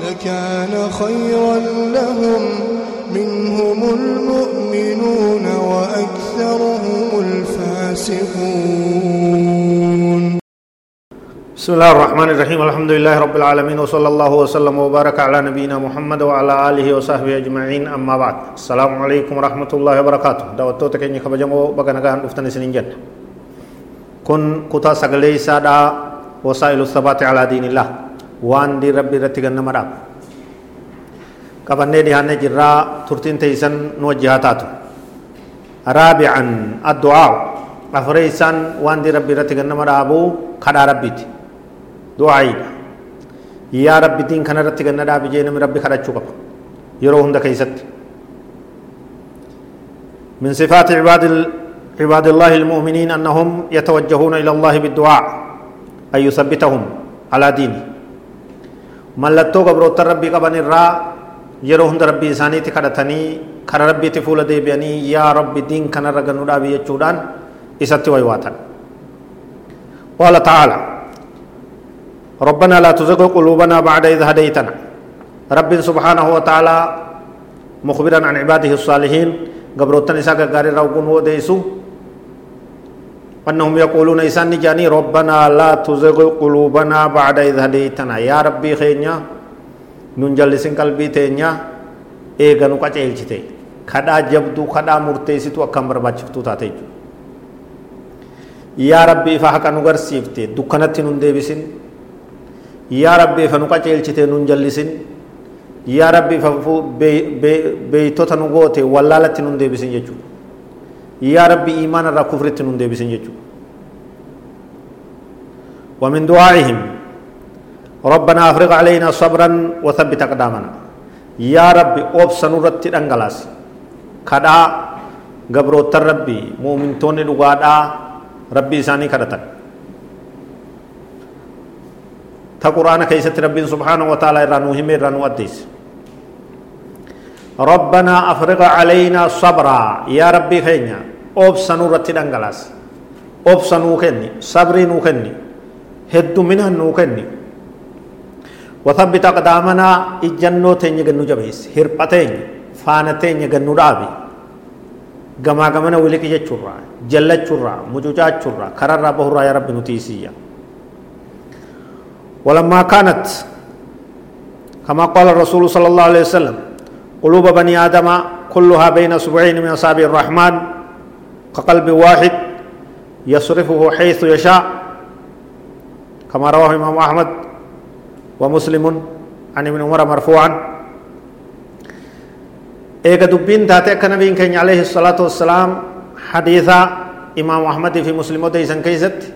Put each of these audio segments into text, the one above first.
لكان خيرا لهم منهم المؤمنون وأكثرهم الفاسقون. بسم الله الرحمن الرحيم. الحمد لله رب العالمين وصلى الله وسلم وبارك على نبينا محمد وعلى آله وصحبه أجمعين. أما بعد السلام عليكم ورحمة الله وبركاته. دعوتو تكيني خبجمو بغنغان افتن سنين كن كتا سغلي سادا وسائل الثبات على دين الله. Waan diin rabbi irratti gannama dhaab qabannee dhihaanne jirraa turtiin teeysan nu wajji haa taatu raabican addu'aa afree isaan waan diin rabbi irratti gannama dhaabuu kadhaa rabbiiti du'aayiidha yaa rabbi diin kana irratti ganna dhaabi jee namni rabbi kadhachuu qaba yeroo hunda keeysatti من صفات عباد عباد الله المؤمنين أنهم يتوجهون إلى الله بالدعاء أن يثبتهم على mallattoo gabroota rabbii qaban irraa yeroo hunda rabbii isaaniitti kadhatanii kara rabbiitti fuula deebi'anii yaa rabbi diin kanarra gannu dhaabi jechuudhaan isatti waywaatan قال تعالى ربنا لا تزغ قلوبنا بعد إذ هديتنا رب سبحانه وتعالى مخبرا عن عباده الصالحين قبروتن إساق قاري روقون وديسو أنهم يقولون إسان جاني ربنا لا تزغ قلوبنا بعد إذ هديتنا يا ربي خينيا ننجلسن قلبي تينيا إيغا نقاچ إلچته خدا جبدو خدا مرتيسيتو أكام برباچفتو تاتي يا ربي فحق نغرسيفته دكانت نندي بسن يا ربي فنقاچ إلچته ننجلسن يا ربي ففو بيتوتا نغوته ولالت نندي بسن جچو يا ربي إيمان الرا كفرت نندي بسن جچو ومن دعائهم. ربنا أفرغ علينا صبرا وثبت أقدامنا. يا ربي اوبس نورت دنگلاس كدا غبرو ربي مؤمن توني لغادا ربي ساني كدتن تا قرآن كيست ربي سبحانه وتعالى رانو هم رانو أديس. ربنا أفرغ علينا صبرا. يا ربي خينيا. أوبس نورت دنگلاس أوبس نو كني صبري نو minaan nuu kenni. وثبت أقدامنا إجنو تيني جنو جبيس هربتين فانتين جنو رابي جما جمنا ولك يجورا جلت جورا مجوجات جورا كرر بهرا يا رب نتيسيا ولما كانت كما قال الرسول صلى الله عليه وسلم قلوب بني آدم كلها بين سبعين من أصابع الرحمن كقلب واحد يصرفه حيث يشاء كما رواه الإمام أحمد ومسلم عن ابن عمر مرفوعا. إيجا دبين تاتي كنبين كان عليه الصلاة والسلام حديثا إمام أحمد في مسلم وديسن كيست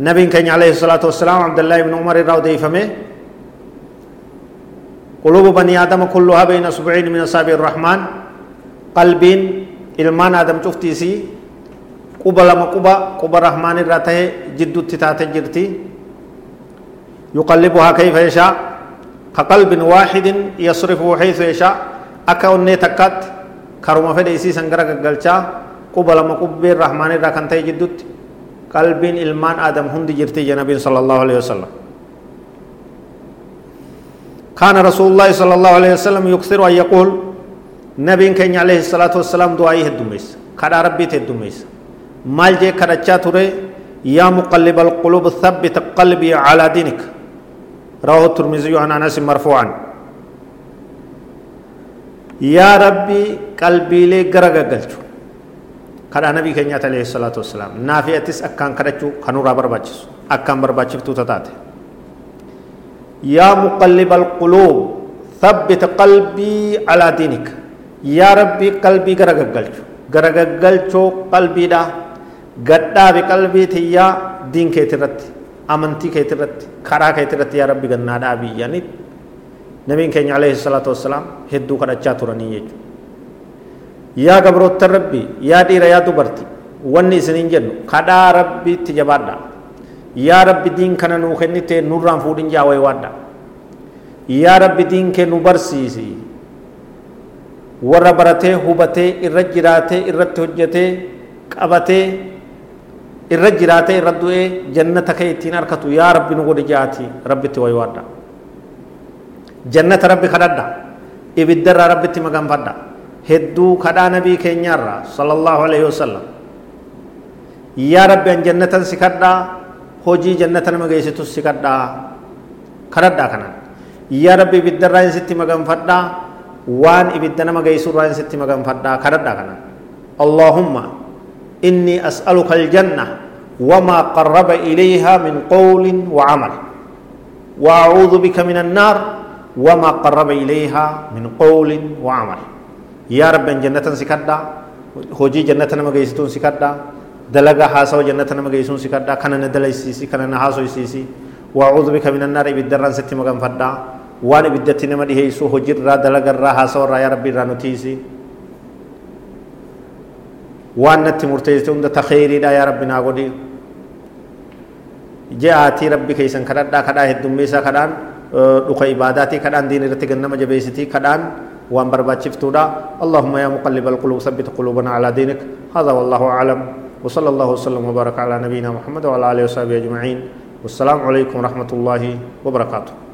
نبي كان عليه الصلاة والسلام عبد الله بن عمر راو ديفمه قلوب بني آدم كلها بين أصبعين من أصابع الرحمن. قلبين ilmaan aadam cuftiisii quba lama quba quba rahmaan irraa tahe jiddutti taate jirti yuqallibuhaa kayfa yashaa kaqalbin waaxidin yasrifuhu haythu yashaa akka onnee takkaatti karuma fedhe isiisan gara gaggalchaa quba lama qubbeen rahmaan irraa kan tahe jiddutti qalbiin ilmaan aadam hundi jirti ja nabiin sala allahu alehi wasalam كان رسول الله صلى الله عليه وسلم يكثر أن يقول نبي كان عليه الصلاة والسلام دعائه الدميس كذا ربي تدميس maal jee kadhachaa ture yaa muqalliba alqulub thabbit qalbii calaa diinik رواه الترمذي عن أنس مرفوعا. يا ربي قلبي لي غرغغلچو كدا نبي كنيا عليه الصلاة والسلام نافيتس أكان كدچو كنورا برباچس أكان برباچفتو تتات يا مقلب القلوب ثبت قلبي على دينك. يا ربي قلبي غرغغلچو غرغغلچو قلبي دا. Gadhaabi qalbii tiyyaa diin keetirratti amantii keetirratti karaa keetirratti yaa rabbi gannaa dhaabii jedhanii نبيين كان عليه الصلاة والسلام هدو قد أجاترني يجو يا قبروت ربي يا دير يا دبرتي wanni isinin jennu kadhaa rabbiitti jabaadha yaa rabbi diin kana nuu kennite nurraan fuudhin jaawee waadha yaa rabbi diin kee nu barsiisi warra baratee hubatee irra jiraatee irratti hojjetee qabatee irra jiraatee irra du'ee jannata kee ittiin harkatu yaa rabbi nu godhi jaati rabbitti wayi waadha jannata rabbi kadhadha ibiddarraa rabbitti maganfadha hedduu kadhaa nabii keenyaarraa sallallahu alaihi wasallam yaa rabbi an jannatan si kadhaa hojii jannata nama geessitus si kadhaa kadhadhaa kanan yaa rabbi ibiddarraa hin sitti waan ibidda nama geessurraa hin sitti maganfadhaa kadhadhaa kanan allahumma inni as'aluka aljanna وما قرب إليها من قول وعمل. وأعوذ بك من النار وما قرب إليها من قول وعمل. يا رب جنة سكدا هوجي جنة نما جيستون سكدا دلغا حاسو جنة نما جيسون سكدا كان ندلي سيسي كان نحاسو سيسي وأعوذ بك من النار بالدران ستي مغان فدا وان بدتي نما دي هيسو هجر را دلغا را حاسو را يا ربي را وان نتي مرتيستي عند تخيري دا يا ربي ناغودي جاءتي ربي كيسن كددا كدا هدوميسا كدان dhuka ibaadaatii kadhaan diin irratti gannama jabeessitii kadhaan waan barbaachiftudha اللهم يا مقلب القلوب ثبت قلوبنا على دينك. هذا والله أعلم. وصلى الله وسلم وبارك على نبينا محمد وعلى آله وصحبه أجمعين. والسلام عليكم ورحمة الله وبركاته.